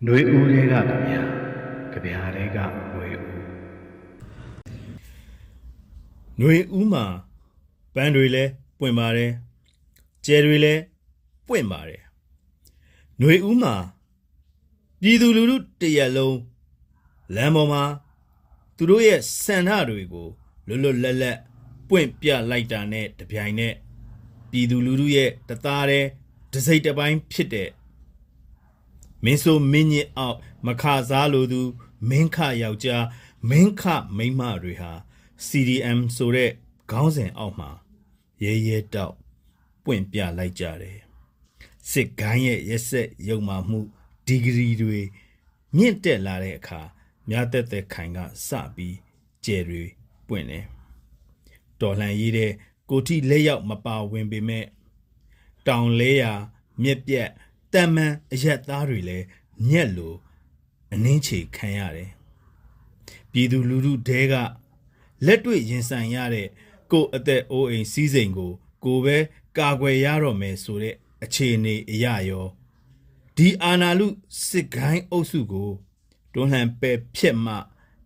။နှွေဦးလေးကကြပြ။ကြပြလေးကနှွေဦး။နှွေဦးမှာပန်းတွေလည်းပွင့်ပါတယ်။ကျဲတွေလည်းပွင့်ပါတယ်။နှွေဦးမှာပြည်သူလူထုတရက်လုံးလမ်းပေါ်မှာသူတို့ရဲ့ဆန္ဒတွေကိုလွတ်လွတ်လပ်လပ်ပွင့်ပြလိုက်တာနဲ့တပြိုင်နက်ပြည်သူလူထုရဲ့တသားတည်းတစိမ့်တစ်ပိုင်းဖြစ်တဲ့ မင်းဆိုမင်းညစ်အောက်မခစားလိုသူမင်းခယောက်ျားမင်းခမိန်းမတွေဟာ CDM ဆိုတဲ့ခေါင်းစဉ်အောက်မှာရဲရဲတောက်ပွင့်ပြလိုက်ကြတယ်စစ်ကိုင်းရဲ့ရက်ဆက်ယုံမှမှုဒီဂရီတွေမြင့်တက်လာတဲ့အခါမြတ်သက်သက်ခိုင်ကစပြီးကျယ်တွေပွင့်တယ်တော်လှန်ရေးတဲ့ကိုတိလက်ရောက်မပါဝင်ပေမဲ့တောင်လဲရာမြက်ပြက် တန်မန်အရက်သားတွေလည်းညက်လို့အနှင်းချေခံရတယ်ပြည်သူလူထုတဲကလက်တွေ့ရင်ဆိုင်ရတဲ့ကိုယ့်အသက်အိုးအိမ်စီးစိမ်ကို ကိုယ်ပဲကာကွယ်ရတော့မယ်ဆိုတဲ့အခြေအနေအရရောဒီအာနာလူစစ်ကိုင်းအုပ်စုကိုတွန်းလှန်ပယ်ဖြက်မှ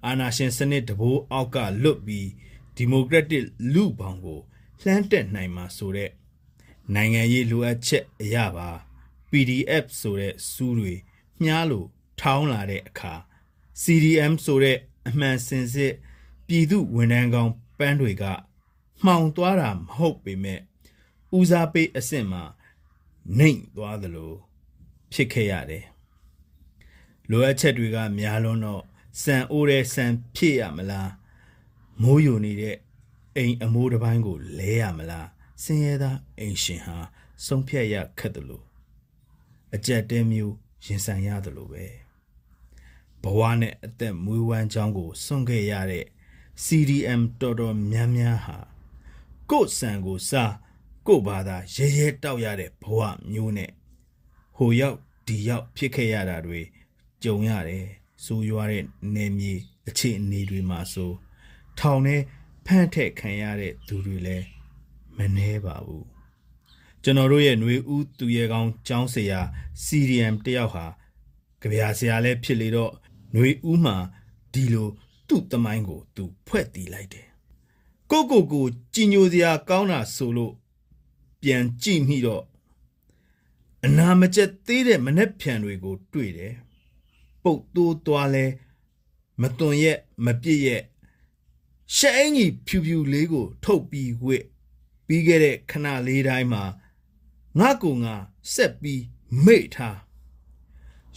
အာနာရှင်စနစ်တဘိုးအောက်ကလွတ်ပြီးဒီမိုကရက်တစ်လူပောင်ကိုလှမ်းတက်နိုင်မှာဆိုတဲ့နိုင်ငံရေးလိုအပ်ချက်အရပါ PDF ဆိုတဲ့စူးတွေမြားလို့ထောင်းလာတဲ့အခါ CDM ဆိုတဲ့အမှန်စင်စစ်ပြည်သူဝန်ထမ်းကောင်းပန်းတွေကမှောင်သွားတာမဟုတ်ပေမဲ့ဦးစားပေးအဆင့်မှာနှိမ်သွားသလိုဖြစ်ခဲ့ရတယ်လိုအပ်ချက်တွေကများလွန်းတော့စံအိုးတဲ့စံဖြစ်ရမလားမိုးယိုနေတဲ့အိမ်အမိုးတစ်ပိုင်းကိုလဲရမလားစင်ရဲသားအိမ်ရှင်ဟာဆုံးဖြတ်ရခက်တယ်လို့ အကြက်တဲမျိုးရင်ဆိုင်ရတယ်လို့ပဲဘဝနဲ့အသက်မွေးဝမ်းကြောင်းကိုစွန့်ခဲ့ရတဲ့ CDM တော်တော်များများဟာကိုယ့်စံကိုစားကိုယ့်ဘာသာရဲရဲတောက်ရတဲ့ဘဝမျိုးနဲ့ဟိုရောက်ဒီရောက်ဖြစ်ခဲ့ရတာတွေကြုံရတယ်ဆိုရွာတဲ့နေမြေအခြေအနေတွေမှာဆိုထောင်ထဲဖန့်ထက်ခံရတဲ့သူတွေလည်းမနှဲပါဘူး ကျွန်တော်တို့ရဲ့ຫນွေဦးသူရဲကောင်းကျောင်းဆရာ CDM တယောက်ဟာကြပြာဆရာလည်းဖြစ်လေတော့ຫນွေဦးမှာဒီလိုသူ့တမိုင်းကို သူဖွဲ့တီးလိုက်တယ်ကိုကိုကိုကြည်ညိုစရာကောင်းတာဆိုလို့ပြန်ကြည့်မိတော့အနာမကျက်သေးတဲ့မနှက်ဖြန်တွေကို တွေ့တယ်ပုတ်တိုးသွားလဲမတွန်ရက်မပြည့်ရက်ရှဲအင်ကြီးဖြူဖြူလေးကို ထုတ်ပြီးဝစ်ပြီးခဲ့တဲ့ခဏလေးတိုင်းမှာ ငါကူငါဆက်ပြီးမိတ်ထား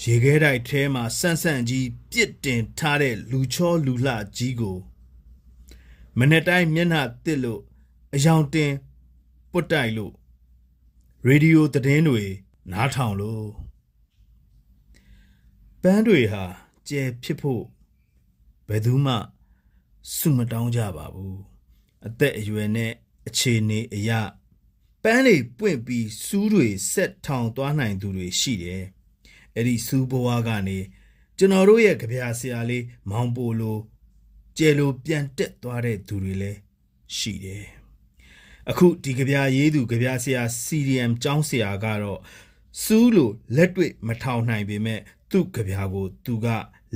ရေခဲတိုက်ထဲမှာဆန့်ဆန့်ကြီးပြစ်တင်ထားတဲ့လူချောလူလှကြီးကိုမနေ့တိုင်းမျက်နှာတစ်လို့အယောင်တင်ပုတ်တိုက်လို့ရေဒီယိုသတင်းတွေနားထောင်လို့ပန်းတွေဟာကျဲဖြစ်ဖို့ဘယ်သူမှစုမတောင်းကြပါဘူးအသက်အရွယ်နဲ့အခြေအနေအရပ န်းတွေပွင့်ပြီးစူးတွေဆက်ထောင်သွားနိုင်သူတွေရှိတယ်အဲ့ဒီစူးဘဝကနေကျွန်တော်တို့ရဲ့ကြပြဆရာလေးမောင်ပိုလိုကျဲလိုပြန်တက်သွားတဲ့သူတွေလည်းရှိတယ်အခုဒီကြပြရေးသူကြပြဆရာ CDM ကျောင်းဆရာကတော့စူးလိုလက်တွေ့မထောင်နိုင်ပေမဲ့သူ့ကြပြကို သူက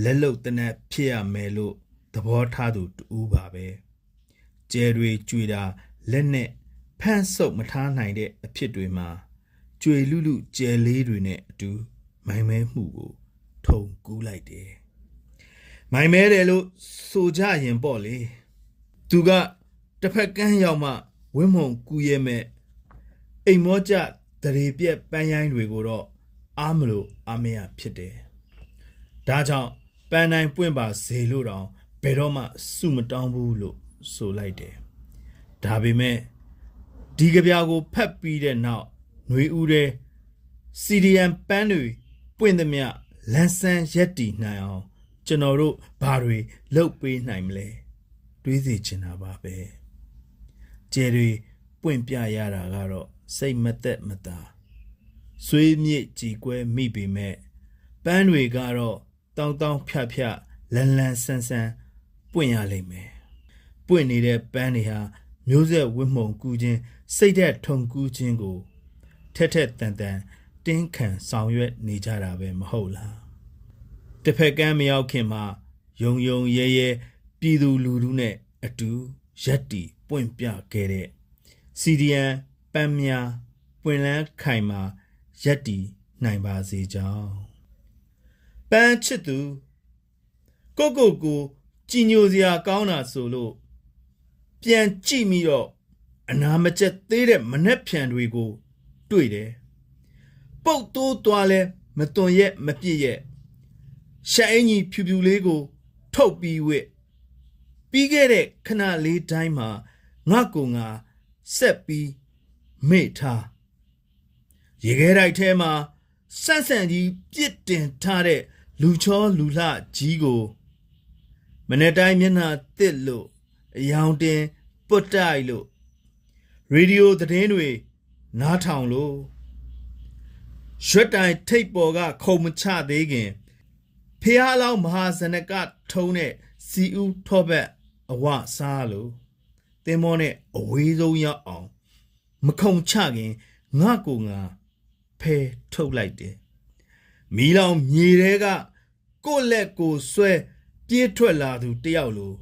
လက်လုတ်တနက်ဖြစ်ရမယ်လို့သဘောထားသူတူပါပဲကျဲတွေကြွေတာလက်နဲ့ ဖန့်ဆုပ်မထားနိုင်တဲ့အဖြစ်တွေမှာကြွေလူလူကျဲလေးတွေနဲ့အတူမိုင်မဲမှုကိုထုံကူးလိုက်တယ်မိုင်မဲတယ်လို့ဆိုကြရင်ပေါ့လေသူကတစ်ဖက်ကန်းရောက်မှဝင်းမုံကူးရဲမဲ့အိမ်မောကြတရေပြက်ပန်းရိုင်းတွေကိုတော့အားမလို့အားမရဖြစ်တယ်ဒါကြောင့်ပန်းတိုင်းပွင့်ပါစေလို့တောင်ဘယ်တော့မှစုမတောင်းဘူးလို့ဆိုလိုက်တယ်ဒါပေမဲ့ ဒီကြပြာကိုဖတ်ပြီးတဲ့နောက်ຫນွေဦးတဲ့ CDM ပန်းတွေပွင့်သမျှလန်ဆန်းရက်တီနိုင်အောင်ကျွန်တော်တို့ဘာတွေလုပ်ပေးနိုင်မလဲတွေးစီချင်တာပါပဲကျဲတွေပွင့်ပြရတာကတော့စိတ်မသက်မသာဆွေးမြစ်ကြည်ကွဲမိပေမဲ့ပန်းတွေကတော့တောင်းတောင်းဖြတ်ဖြတ်လန်လန်ဆန်းဆန်းပွင့်ရလိမ့်မယ်ပွင့်နေတဲ့ပန်းတွေဟာမျိုးဆက်ဝတ်မှုံကူးခြင်း စိတ်သက်ထုံကူးခြင်းကိုထက်ထက်တန်တန်တင်းခံဆောင်ရွက်နေကြတာပဲမဟုတ်လားတစ်ဖက်ကမ်းမရောက်ခင်မှာယုံယုံရဲရဲပြည်သူလူထုနဲ့အတူရက်တီပွင့်ပြခဲ့တဲ့စီဒီအန်ပန်းများပွင့်လန်းခိုင်မှာရက်တီနိုင်ပါစေကြောင်းပန်းချစ်သူကိုကိုကိုကြည်ညိုစရာကောင်းတာဆိုလို့ပြန်ကြည့်ပြီးတော့ အနာမကျက်သေးတဲ့မနှက်ဖြန်တွေကို တွေ့တယ်ပုတ်တိုးသွားလဲမတွန်ရက်မပြည့်ရက်ရှာအင်ကြီးဖြူဖြူလေးကို ထုတ်ပြီးဝစ်ပြီးခဲ့တဲ့ခဏလေးတိုင်းမှာငါကုံငါဆက်ပြီးမေ့ထားရေခဲတိုက်ထဲမှာဆန့်ဆန့်ကြီးပြစ်တင်ထားတဲ့လူချောလူလှကြီးကိုမနေ့တိုင်းမျက်နှာတစ်လို့အယောင်တင်ပုတ်တိုက်လို့ ရေဒီယိုသတင်းတွေနားထောင်လို့ရွက်တိုင်ထိတ်ပေါ်ကခုံမချသေးခင်ဖះအလောင်းမဟာဇနကထုံးတဲ့စီဦးထောဘက်အဝစားလို့တင်မောနဲ့အဝေးဆုံးရောက်အောင် မခုံချခင်ငါကိုငါဖဲထုတ်လိုက်တယ်မီးလောင်မြေတဲကကိုယ့်လက်ကိုဆွဲပြေးထွက်လာသူတယောက်လို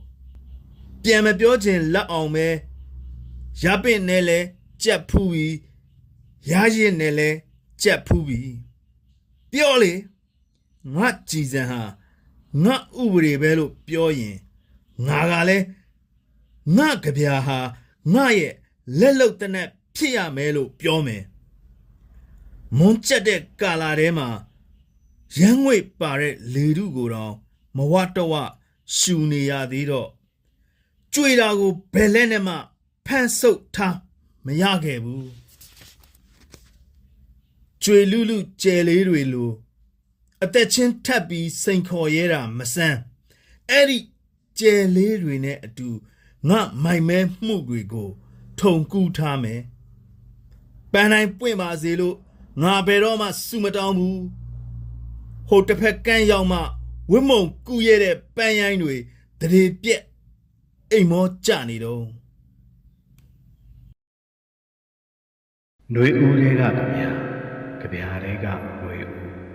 ပြန်မပြောချင်လက်အောင်ပဲ ရပင့်နဲ့လဲကြက်ဖူးပြီးရရင်နဲ့လဲကြက်ဖူးပြီးပြောလေငါကြည်စံဟာငါဥပဒေပဲလို့ပြောရင်ငါကလည်းငါကြပြာဟာငါရဲ့လက်လုတ်တနက်ဖြစ်ရမယ်လို့ပြောမယ်မွန်ကျက်တဲ့ကာလာထဲမှာရမ်းငွေပါတဲ့လေထုကိုတော့မဝတဝရှူနေရသေးတော့ကြွေတာကိုဘယ်လက်နဲ့မှ ဖန်ဆုပ်ထားမရခဲ့ဘူးကြွေလူလူကျယ်လေးတွေလိုအသက်ချင်းထပ်ပြီးစိန်ခေါ်ရဲတာမဆန်းအဲ့ဒီကျယ်လေးတွေနဲ့အတူငါမိုင်မဲမှုတွေကို ထုံကူးထားမယ်ပန်းတိုင်းပွင့်ပါစေလို့ငါဘယ်တော့မှစုမတောင်းဘူးဟိုတစ်ဖက်ကန်းရောက်မှဝိမုံကူရတဲ့ပန်းရိုင်းတွေတရေပြက်အိမ်မောကြနေတော့ နှွေဦးလေးကကြဗျာကြဗျာလေးကနှွေဦး